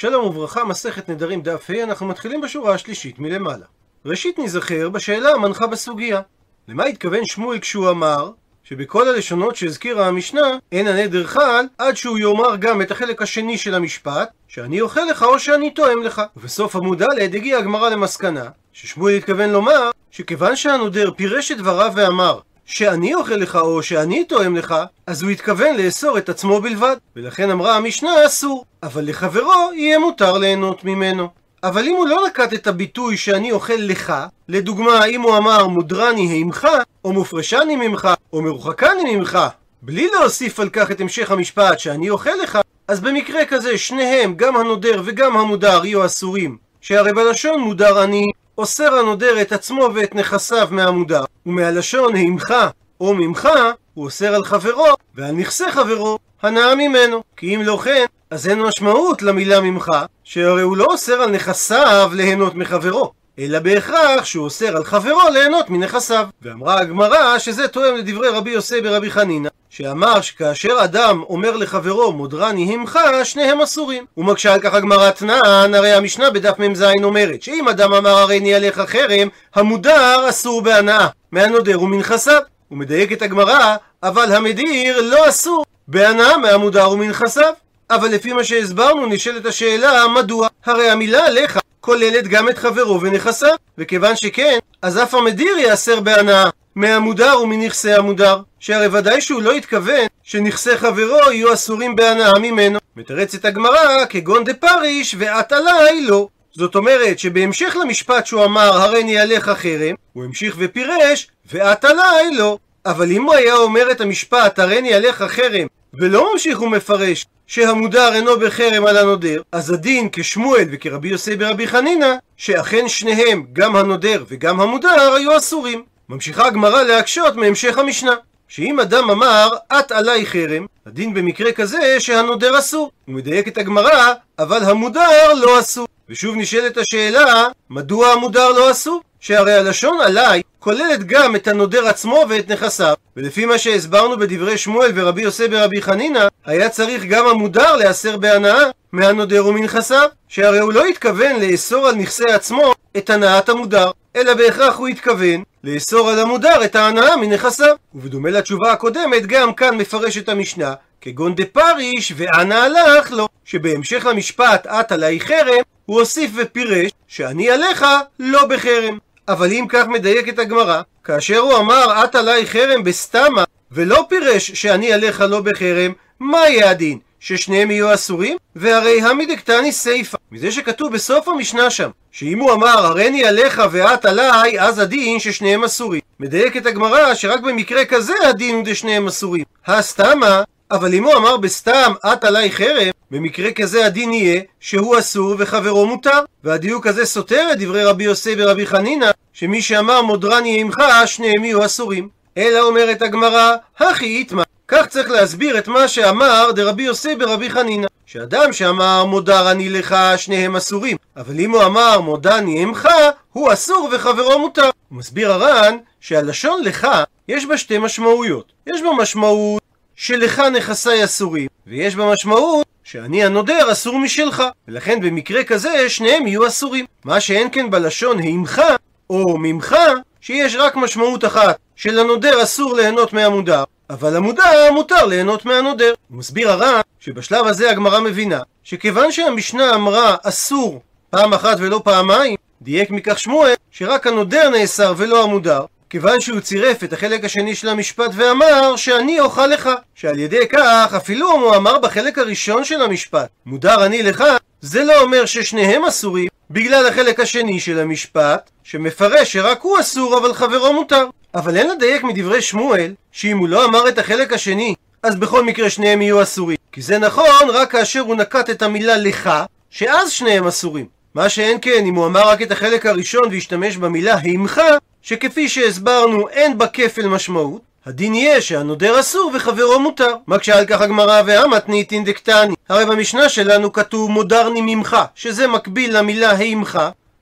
שלום וברכה, מסכת נדרים דף ה', אנחנו מתחילים בשורה השלישית מלמעלה. ראשית נזכר בשאלה המנחה בסוגיה. למה התכוון שמואל כשהוא אמר שבכל הלשונות שהזכירה המשנה, אין הנדר חל עד שהוא יאמר גם את החלק השני של המשפט, שאני אוכל לך או שאני תואם לך. ובסוף עמוד ד' הגיעה הגמרא למסקנה, ששמואל התכוון לומר, שכיוון שהנודר פירש את דבריו ואמר, שאני אוכל לך או שאני תואם לך, אז הוא התכוון לאסור את עצמו בלבד. ולכן אמרה המשנה אסור, אבל לחברו יהיה מותר ליהנות ממנו. אבל אם הוא לא נקט את הביטוי שאני אוכל לך, לדוגמה אם הוא אמר מודרני הימך, או מופרשני ממך, או מרוחקני ממך, בלי להוסיף על כך את המשך המשפט שאני אוכל לך, אז במקרה כזה שניהם, גם הנודר וגם המודר, יהיו אסורים. שהרי בלשון מודר אני, אוסר הנודר את עצמו ואת נכסיו מהמודר, ומהלשון הימך או ממך, הוא אוסר על חברו ועל נכסי חברו הנאה ממנו. כי אם לא כן, אז אין משמעות למילה ממך, שהרי הוא לא אוסר על נכסיו ליהנות מחברו, אלא בהכרח שהוא אוסר על חברו ליהנות מנכסיו. ואמרה הגמרא שזה תואם לדברי רבי יוסי ברבי חנינא, שאמר שכאשר אדם אומר לחברו מודרני הימך, שניהם אסורים. ומקשה על כך הגמרא תנען, הרי המשנה בדף מ"ז אומרת שאם אדם אמר הריני עליך חרם, המודר אסור בהנאה, מהנודר ומנכסיו. הוא מדייק את הגמרא, אבל המדיר לא אסור בהנאה מהמודר ומנכסיו. אבל לפי מה שהסברנו נשאלת השאלה מדוע? הרי המילה עליך כוללת גם את חברו ונכסיו, וכיוון שכן, אז אף המדיר ייאסר בהנאה מהמודר ומנכסי המודר, שהרי ודאי שהוא לא התכוון שנכסי חברו יהיו אסורים בהנאה ממנו. מתרצת הגמרא כגון פריש ואת עליי לא. זאת אומרת שבהמשך למשפט שהוא אמר הריני עליך חרם, הוא המשיך ופירש ואת עליי לא. אבל אם הוא היה אומר את המשפט הריני עליך חרם ולא ממשיך ומפרש שהמודר אינו בחרם על הנודר, אז הדין כשמואל וכרבי יוסי ברבי חנינא, שאכן שניהם, גם הנודר וגם המודר, היו אסורים. ממשיכה הגמרא להקשות מהמשך המשנה. שאם אדם אמר, את עליי חרם, הדין במקרה כזה שהנודר אסור. הוא מדייק את הגמרא, אבל המודר לא אסור. ושוב נשאלת השאלה, מדוע המודר לא אסור? שהרי הלשון עליי כוללת גם את הנודר עצמו ואת נכסיו, ולפי מה שהסברנו בדברי שמואל ורבי יוסי ברבי חנינא, היה צריך גם המודר להסר בהנאה מהנודר ומנכסיו, שהרי הוא לא התכוון לאסור על נכסי עצמו את הנאת המודר, אלא בהכרח הוא התכוון לאסור על המודר את ההנאה מנכסיו. ובדומה לתשובה הקודמת, גם כאן מפרשת המשנה, כגון פריש ואנה הלך לו, שבהמשך למשפט את עלי חרם, הוא הוסיף ופירש שאני עליך לא בחרם. אבל אם כך מדייקת הגמרא, כאשר הוא אמר את עלי חרם בסתמה, ולא פירש שאני עליך לא בחרם, מה יהיה הדין? ששניהם יהיו אסורים? והרי המדקתני סיפא. מזה שכתוב בסוף המשנה שם, שאם הוא אמר הריני עליך ואת עליי, אז הדין ששניהם אסורים. מדייקת הגמרא שרק במקרה כזה הדין הוא דשניהם אסורים. הסתמה, אבל אם הוא אמר בסתם את עליי חרם, במקרה כזה הדין יהיה שהוא אסור וחברו מותר. והדיוק הזה סותר את דברי רבי יוסי ורבי חנינא, שמי שאמר מודרני עמך, שניהם יהיו אסורים. אלא אומרת הגמרא, הכי איתמא. כך צריך להסביר את מה שאמר דרבי יוסי ברבי חנינא. שאדם שאמר מודר אני לך, שניהם אסורים. אבל אם הוא אמר מודני עמך, הוא אסור וחברו מותר. הוא מסביר הר"ן שהלשון לך, יש בה שתי משמעויות. יש בה משמעות שלך נכסי אסורים, ויש בה משמעות שאני הנודר אסור משלך, ולכן במקרה כזה שניהם יהיו אסורים. מה שאין כן בלשון הימך או ממך, שיש רק משמעות אחת, שלנודר אסור ליהנות מהמודר, אבל המודר מותר ליהנות מהנודר. מסביר הר"ן שבשלב הזה הגמרא מבינה שכיוון שהמשנה אמרה אסור פעם אחת ולא פעמיים, דייק מכך שמואל שרק הנודר נאסר ולא המודר, כיוון שהוא צירף את החלק השני של המשפט ואמר שאני אוכל לך, שעל ידי כך אפילו אם הוא אמר בחלק הראשון של המשפט מודר אני לך, זה לא אומר ששניהם אסורים בגלל החלק השני של המשפט שמפרש שרק הוא אסור אבל חברו מותר. אבל אין לדייק מדברי שמואל שאם הוא לא אמר את החלק השני אז בכל מקרה שניהם יהיו אסורים. כי זה נכון רק כאשר הוא נקט את המילה לך, שאז שניהם אסורים. מה שאין כן אם הוא אמר רק את החלק הראשון והשתמש במילה הימך, שכפי שהסברנו אין בה כפל משמעות, הדין יהיה שהנודר אסור וחברו מותר. מקשה על כך הגמרא והמתניתין דקטני. הרי במשנה שלנו כתוב מודרני ממך, שזה מקביל למילה הימך,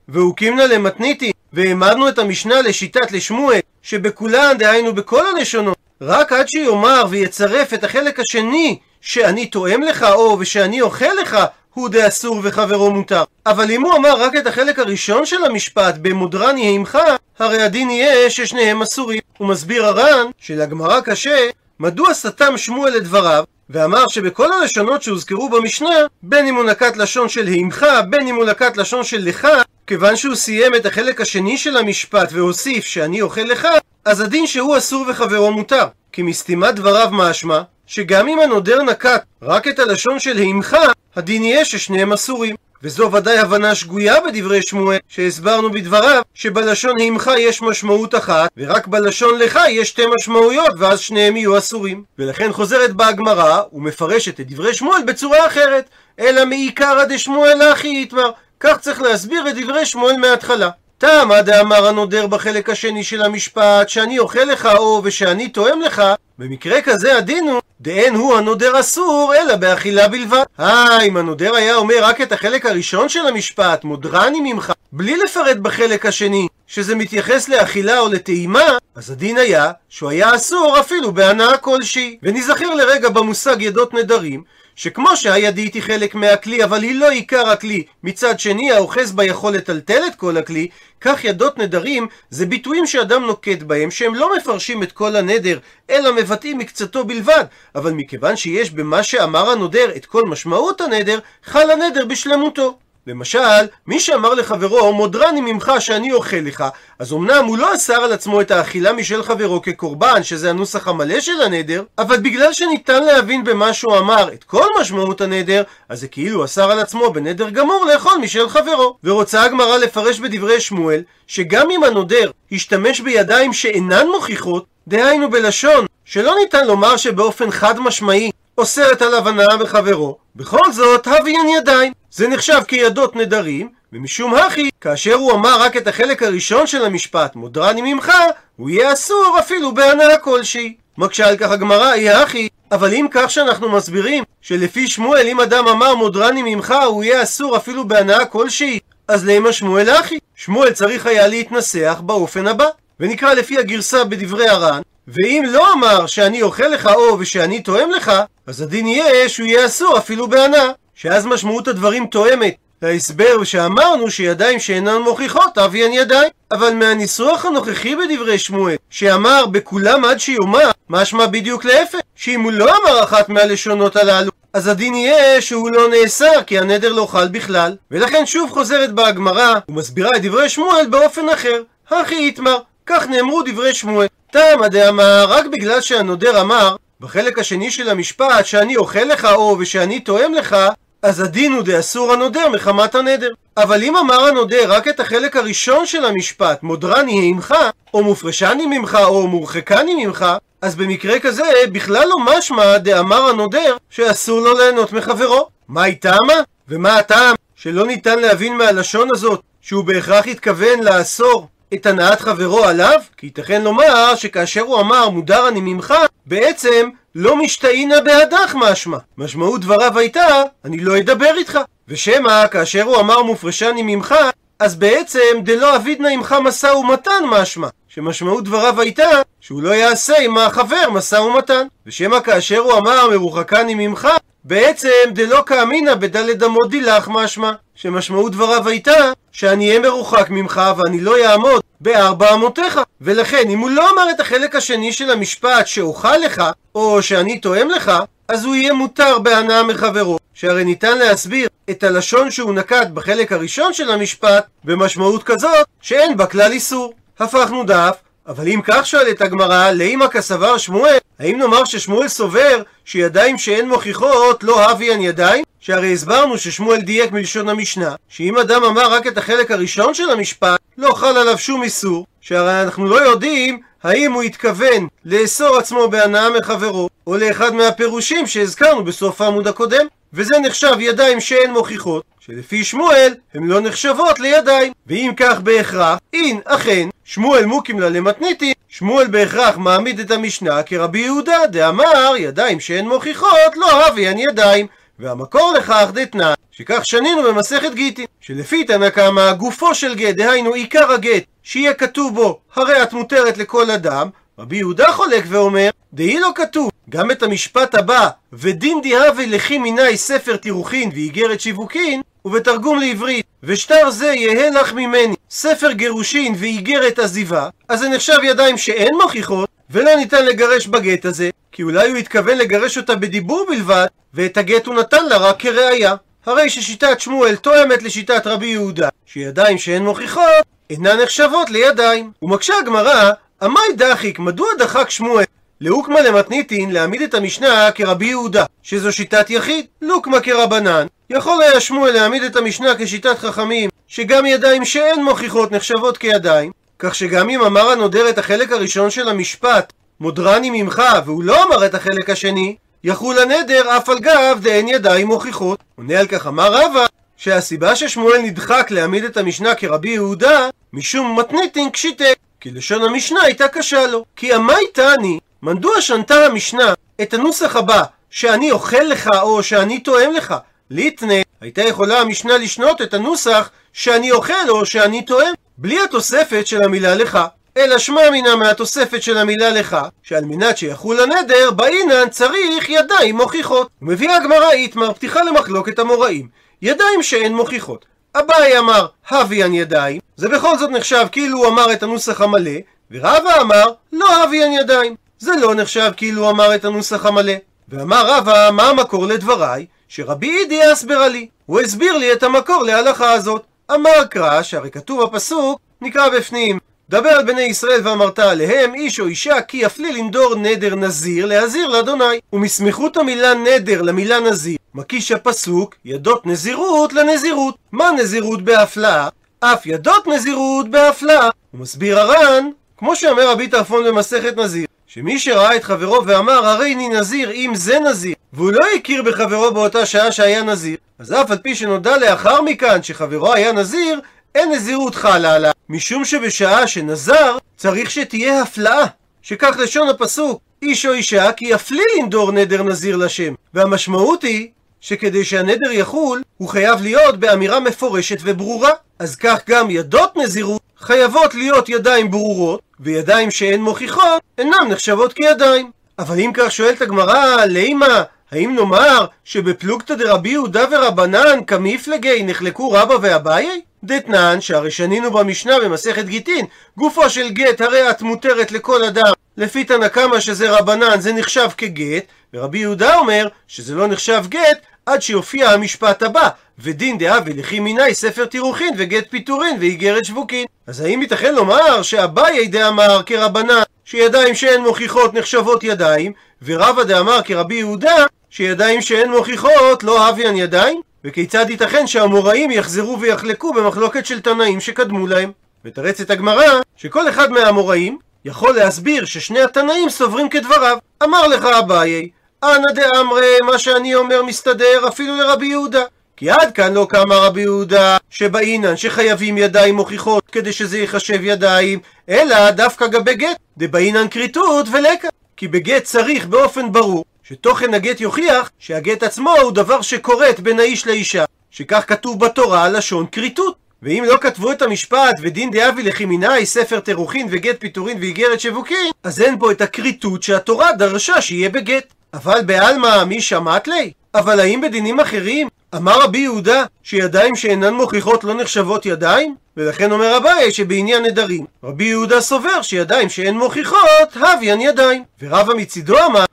והוקימנה למתניתין, והעמדנו את המשנה לשיטת לשמואל, שבכולן, דהיינו בכל הלשונות, רק עד שיאמר ויצרף את החלק השני שאני תואם לך או ושאני אוכל לך הוא דאסור וחברו מותר. אבל אם הוא אמר רק את החלק הראשון של המשפט במודרני אימך, הרי הדין יהיה ששניהם אסורים. הוא מסביר הר"ן שלגמרא קשה מדוע סתם שמואל את דבריו ואמר שבכל הלשונות שהוזכרו במשנה, בין אם הוא נקט לשון של הימך, בין אם הוא נקט לשון של לך, כיוון שהוא סיים את החלק השני של המשפט והוסיף שאני אוכל לך, אז הדין שהוא אסור וחברו מותר. כי מסתימת דבריו משמע, שגם אם הנודר נקט רק את הלשון של הימך, הדין יהיה ששניהם אסורים. וזו ודאי הבנה שגויה בדברי שמואל, שהסברנו בדבריו שבלשון הימך יש משמעות אחת, ורק בלשון לך יש שתי משמעויות, ואז שניהם יהיו אסורים. ולכן חוזרת בה הגמרא, ומפרשת את דברי שמואל בצורה אחרת, אלא מעיקרא דשמואל אחי יתמר. כך צריך להסביר את דברי שמואל מההתחלה. תמה דאמר הנודר בחלק השני של המשפט, שאני אוכל לך או ושאני תואם לך, במקרה כזה הדין הוא, דאין הוא הנודר אסור, אלא באכילה בלבד. אה, אם הנודר היה אומר רק את החלק הראשון של המשפט, מודרני ממך, בלי לפרט בחלק השני, שזה מתייחס לאכילה או לטעימה, אז הדין היה שהוא היה אסור אפילו בהנאה כלשהי. ונזכר לרגע במושג ידות נדרים, שכמו שהידית היא חלק מהכלי, אבל היא לא עיקר הכלי, מצד שני האוחז בה יכול לטלטל את כל הכלי, כך ידות נדרים זה ביטויים שאדם נוקט בהם, שהם לא מפרשים את כל הנדר, אלא מבטאים מקצתו בלבד, אבל מכיוון שיש במה שאמר הנודר את כל משמעות הנדר, חל הנדר בשלמותו. למשל, מי שאמר לחברו, מודרני ממך שאני אוכל לך, אז אמנם הוא לא אסר על עצמו את האכילה משל חברו כקורבן, שזה הנוסח המלא של הנדר, אבל בגלל שניתן להבין במה שהוא אמר את כל משמעות הנדר, אז זה כאילו אסר על עצמו בנדר גמור לאכול משל חברו. ורוצה הגמרא לפרש בדברי שמואל, שגם אם הנודר השתמש בידיים שאינן מוכיחות, דהיינו בלשון, שלא ניתן לומר שבאופן חד משמעי אוסרת עליו הנאה בחברו, בכל זאת הביאן ידיים. זה נחשב כידות נדרים, ומשום הכי, כאשר הוא אמר רק את החלק הראשון של המשפט, מודרני ממך, הוא יהיה אסור אפילו בהנאה כלשהי. מקשה על כך הגמרא, יהיה הכי, אבל אם כך שאנחנו מסבירים, שלפי שמואל אם אדם אמר מודרני ממך, הוא יהיה אסור אפילו בהנאה כלשהי, אז למה שמואל אחי? שמואל צריך היה להתנסח באופן הבא. ונקרא לפי הגרסה בדברי הר"ן, ואם לא אמר שאני אוכל לך או ושאני תואם לך, אז הדין יהיה שהוא יהיה אסור אפילו בהנאה. שאז משמעות הדברים תואמת להסבר שאמרנו שידיים שאינן מוכיחות אביין ידיים. אבל מהניסוח הנוכחי בדברי שמואל, שאמר בכולם עד שיאמר, משמע בדיוק להפך, שאם הוא לא אמר אחת מהלשונות הללו, אז הדין יהיה שהוא לא נאסר, כי הנדר לא חל בכלל. ולכן שוב חוזרת בה הגמרא, ומסבירה את דברי שמואל באופן אחר. הכי יתמר, כך נאמרו דברי שמואל. תמה דאמר, רק בגלל שהנודר אמר, בחלק השני של המשפט, שאני אוכל לך או ושאני תואם לך, אז הדין הוא דאסור הנודר מחמת הנדר. אבל אם אמר הנודר רק את החלק הראשון של המשפט, מודרני הימך, או מופרשני ממך, או מורחקני ממך, אז במקרה כזה בכלל לא משמע דאמר הנודר שאסור לו ליהנות מחברו. מה היא טעמה? ומה הטעם שלא ניתן להבין מהלשון הזאת שהוא בהכרח התכוון לאסור את הנעת חברו עליו? כי ייתכן לומר שכאשר הוא אמר מודר אני ממך, בעצם לא משתאינה בהדך משמע. משמעות דבריו הייתה, אני לא אדבר איתך. ושמא, כאשר הוא אמר מופרשני ממך, אז בעצם דלא אבידנה עמך משא ומתן משמע. שמשמעות דבריו הייתה שהוא לא יעשה עם החבר משא ומתן. ושמא כאשר הוא אמר מרוחקני ממך, בעצם דלא כאמינא בדלת אמות דילך משמע. שמשמעות דבריו הייתה שאני אהיה מרוחק ממך ואני לא אעמוד בארבע אמותיך. ולכן אם הוא לא אמר את החלק השני של המשפט שאוכל לך, או שאני תואם לך, אז הוא יהיה מותר בהנאה מחברו. שהרי ניתן להסביר את הלשון שהוא נקט בחלק הראשון של המשפט במשמעות כזאת שאין בה כלל איסור. הפכנו דף, אבל אם כך שואלת הגמרא, לאמא כסבר שמואל, האם נאמר ששמואל סובר שידיים שאין מוכיחות לא הביאן ידיים? שהרי הסברנו ששמואל דייק מלשון המשנה, שאם אדם אמר רק את החלק הראשון של המשפט, לא חל עליו שום איסור, שהרי אנחנו לא יודעים האם הוא התכוון לאסור עצמו בהנאה מחברו, או לאחד מהפירושים שהזכרנו בסוף העמוד הקודם. וזה נחשב ידיים שאין מוכיחות, שלפי שמואל הן לא נחשבות לידיים. ואם כך בהכרח, אין אכן שמואל מוקים לה למתניתין, שמואל בהכרח מעמיד את המשנה כרבי יהודה דאמר ידיים שאין מוכיחות לא הביאן ידיים. והמקור לכך דתנן, שכך שנינו במסכת גיטין, שלפי תנא קמא גופו של גט, דהיינו עיקר הגט, שיהיה כתוב בו הרי את מותרת לכל אדם, רבי יהודה חולק ואומר, דהי לא כתוב, גם את המשפט הבא, ודין דיהווה לכי מיני ספר תירוכין ואיגרת שיווקין, ובתרגום לעברית, ושטר זה יהא לך ממני ספר גירושין ואיגרת עזיבה, אז זה נחשב ידיים שאין מוכיחות, ולא ניתן לגרש בגט הזה, כי אולי הוא התכוון לגרש אותה בדיבור בלבד, ואת הגט הוא נתן לה רק כראיה. הרי ששיטת שמואל תואמת לשיטת רבי יהודה, שידיים שאין מוכיחות אינן נחשבות לידיים. ומקשה הגמרא, עמי דחיק, מדוע דחק שמואל? לאוקמה למתניתין להעמיד את המשנה כרבי יהודה, שזו שיטת יחיד, לוקמה כרבנן. יכול היה שמואל להעמיד את המשנה כשיטת חכמים, שגם ידיים שאין מוכיחות נחשבות כידיים, כך שגם אם אמר הנודר את החלק הראשון של המשפט, מודרני ממך, והוא לא אמר את החלק השני, יחול הנדר אף על גב דאין ידיים מוכיחות. עונה על כך אמר רבא, שהסיבה ששמואל נדחק להעמיד את המשנה כרבי יהודה, משום מתניתין קשיטה, כי לשון המשנה הייתה קשה לו. כי אמי תעני, מדוע שנתה המשנה את הנוסח הבא, שאני אוכל לך או שאני תואם לך? ליטנה, הייתה יכולה המשנה לשנות את הנוסח שאני אוכל או שאני תואם, בלי התוספת של המילה לך. אלא שמע מינה מהתוספת של המילה לך, שעל מנת שיחול הנדר, באינן צריך ידיים מוכיחות. ומביאה הגמרא איתמר פתיחה למחלוקת המוראים. ידיים שאין מוכיחות. אביי אמר, הביאן ידיים, זה בכל זאת נחשב כאילו הוא אמר את הנוסח המלא, ורבא אמר, לא הביאן ידיים. זה לא נחשב כאילו אמר את הנוסח המלא. ואמר רבא, מה המקור לדבריי? שרבי אידי אסברה לי. הוא הסביר לי את המקור להלכה הזאת. אמר קרא, שהרי כתוב בפסוק, נקרא בפנים, דבר על בני ישראל ואמרת עליהם, איש או אישה, כי יפלי לנדור נדר נזיר, להזיר לאדוני. ומסמיכות המילה נדר למילה נזיר, מקיש הפסוק, ידות נזירות לנזירות. מה נזירות בהפלאה? אף ידות נזירות בהפלאה. הוא מסביר הר"ן, כמו שאומר רבי טרפון במסכת נזיר, שמי שראה את חברו ואמר הרי אני נזיר אם זה נזיר והוא לא הכיר בחברו באותה שעה שהיה נזיר אז אף על פי שנודע לאחר מכאן שחברו היה נזיר אין נזירות חלה עליו משום שבשעה שנזר צריך שתהיה הפלאה שכך לשון הפסוק איש או אישה כי יפלי לנדור נדר נזיר לשם והמשמעות היא שכדי שהנדר יחול הוא חייב להיות באמירה מפורשת וברורה אז כך גם ידות נזירות חייבות להיות ידיים ברורות וידיים שאין מוכיחות אינן נחשבות כידיים. אבל אם כך שואלת הגמרא, לימה, האם נאמר שבפלוגתא דרבי יהודה ורבנן כמפלגי נחלקו רבא ואביי? דתנן, שהרי שנינו במשנה במסכת גיטין, גופו של גט הרי את מותרת לכל אדם, לפי תנא קמא שזה רבנן זה נחשב כגט, ורבי יהודה אומר שזה לא נחשב גט עד שיופיע המשפט הבא, ודין דיהוי ליכי מינאי ספר תירוכין וגט פיטורין ואיגרת שבוקין. אז האם ייתכן לומר שאביי דאמר כרבנן שידיים שאין מוכיחות נחשבות ידיים, ורבא דאמר כרבי יהודה שידיים שאין מוכיחות לא הוויין ידיים? וכיצד ייתכן שהאמוראים יחזרו ויחלקו במחלוקת של תנאים שקדמו להם? מתרצת הגמרא שכל אחד מהאמוראים יכול להסביר ששני התנאים סוברים כדבריו. אמר לך אביי, אנא דאמרי, מה שאני אומר מסתדר אפילו לרבי יהודה. כי עד כאן לא קמה רבי יהודה שבאינן שחייבים ידיים מוכיחות כדי שזה ייחשב ידיים, אלא דווקא גבי גט, דבאינן כריתות ולקה. כי בגט צריך באופן ברור שתוכן הגט יוכיח שהגט עצמו הוא דבר שכורת בין האיש לאישה, שכך כתוב בתורה לשון כריתות. ואם לא כתבו את המשפט ודין דיהוי ליכי מינאי ספר תירוכין וגט פיטורין ואיגרת שבוקין אז אין פה את הכריתות שהתורה דרשה שיהיה בגט אבל בעלמא מי שמעת ליה? אבל האם בדינים אחרים אמר רבי יהודה שידיים שאינן מוכיחות לא נחשבות ידיים? ולכן אומר אביי שבעניין נדרים רבי יהודה סובר שידיים שאין מוכיחות הוויין ידיים ורבא מצידו אמר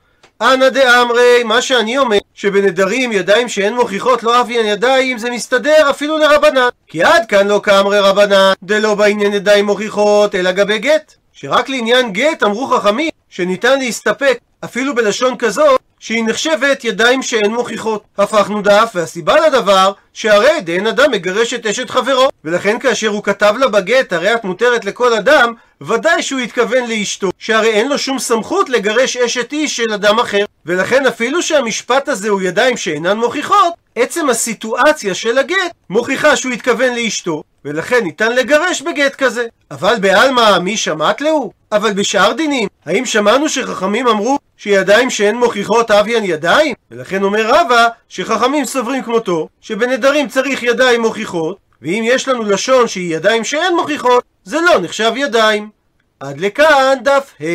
אנא דאמרי, מה שאני אומר, שבנדרים ידיים שאין מוכיחות לא אביאן ידיים, זה מסתדר אפילו לרבנן. כי עד כאן לא כאמרי רבנן, דלא בעניין ידיים מוכיחות, אלא גבי גט. שרק לעניין גט אמרו חכמים, שניתן להסתפק אפילו בלשון כזאת, שהיא נחשבת ידיים שאין מוכיחות. הפכנו דף, והסיבה לדבר, שהרי דאין אדם מגרש את אשת חברו. ולכן כאשר הוא כתב לה בגט, הרי את מותרת לכל אדם, ודאי שהוא התכוון לאשתו, שהרי אין לו שום סמכות לגרש אשת איש של אדם אחר. ולכן אפילו שהמשפט הזה הוא ידיים שאינן מוכיחות, עצם הסיטואציה של הגט מוכיחה שהוא התכוון לאשתו, ולכן ניתן לגרש בגט כזה. אבל בעלמא מי שמעת להו? אבל בשאר דינים, האם שמענו שחכמים אמרו שידיים שאין מוכיחות אביאן ידיים? ולכן אומר רבא שחכמים סוברים כמותו, שבנדרים צריך ידיים מוכיחות, ואם יש לנו לשון שהיא ידיים שאין מוכיחות, זה לא נחשב ידיים. עד לכאן דף ה'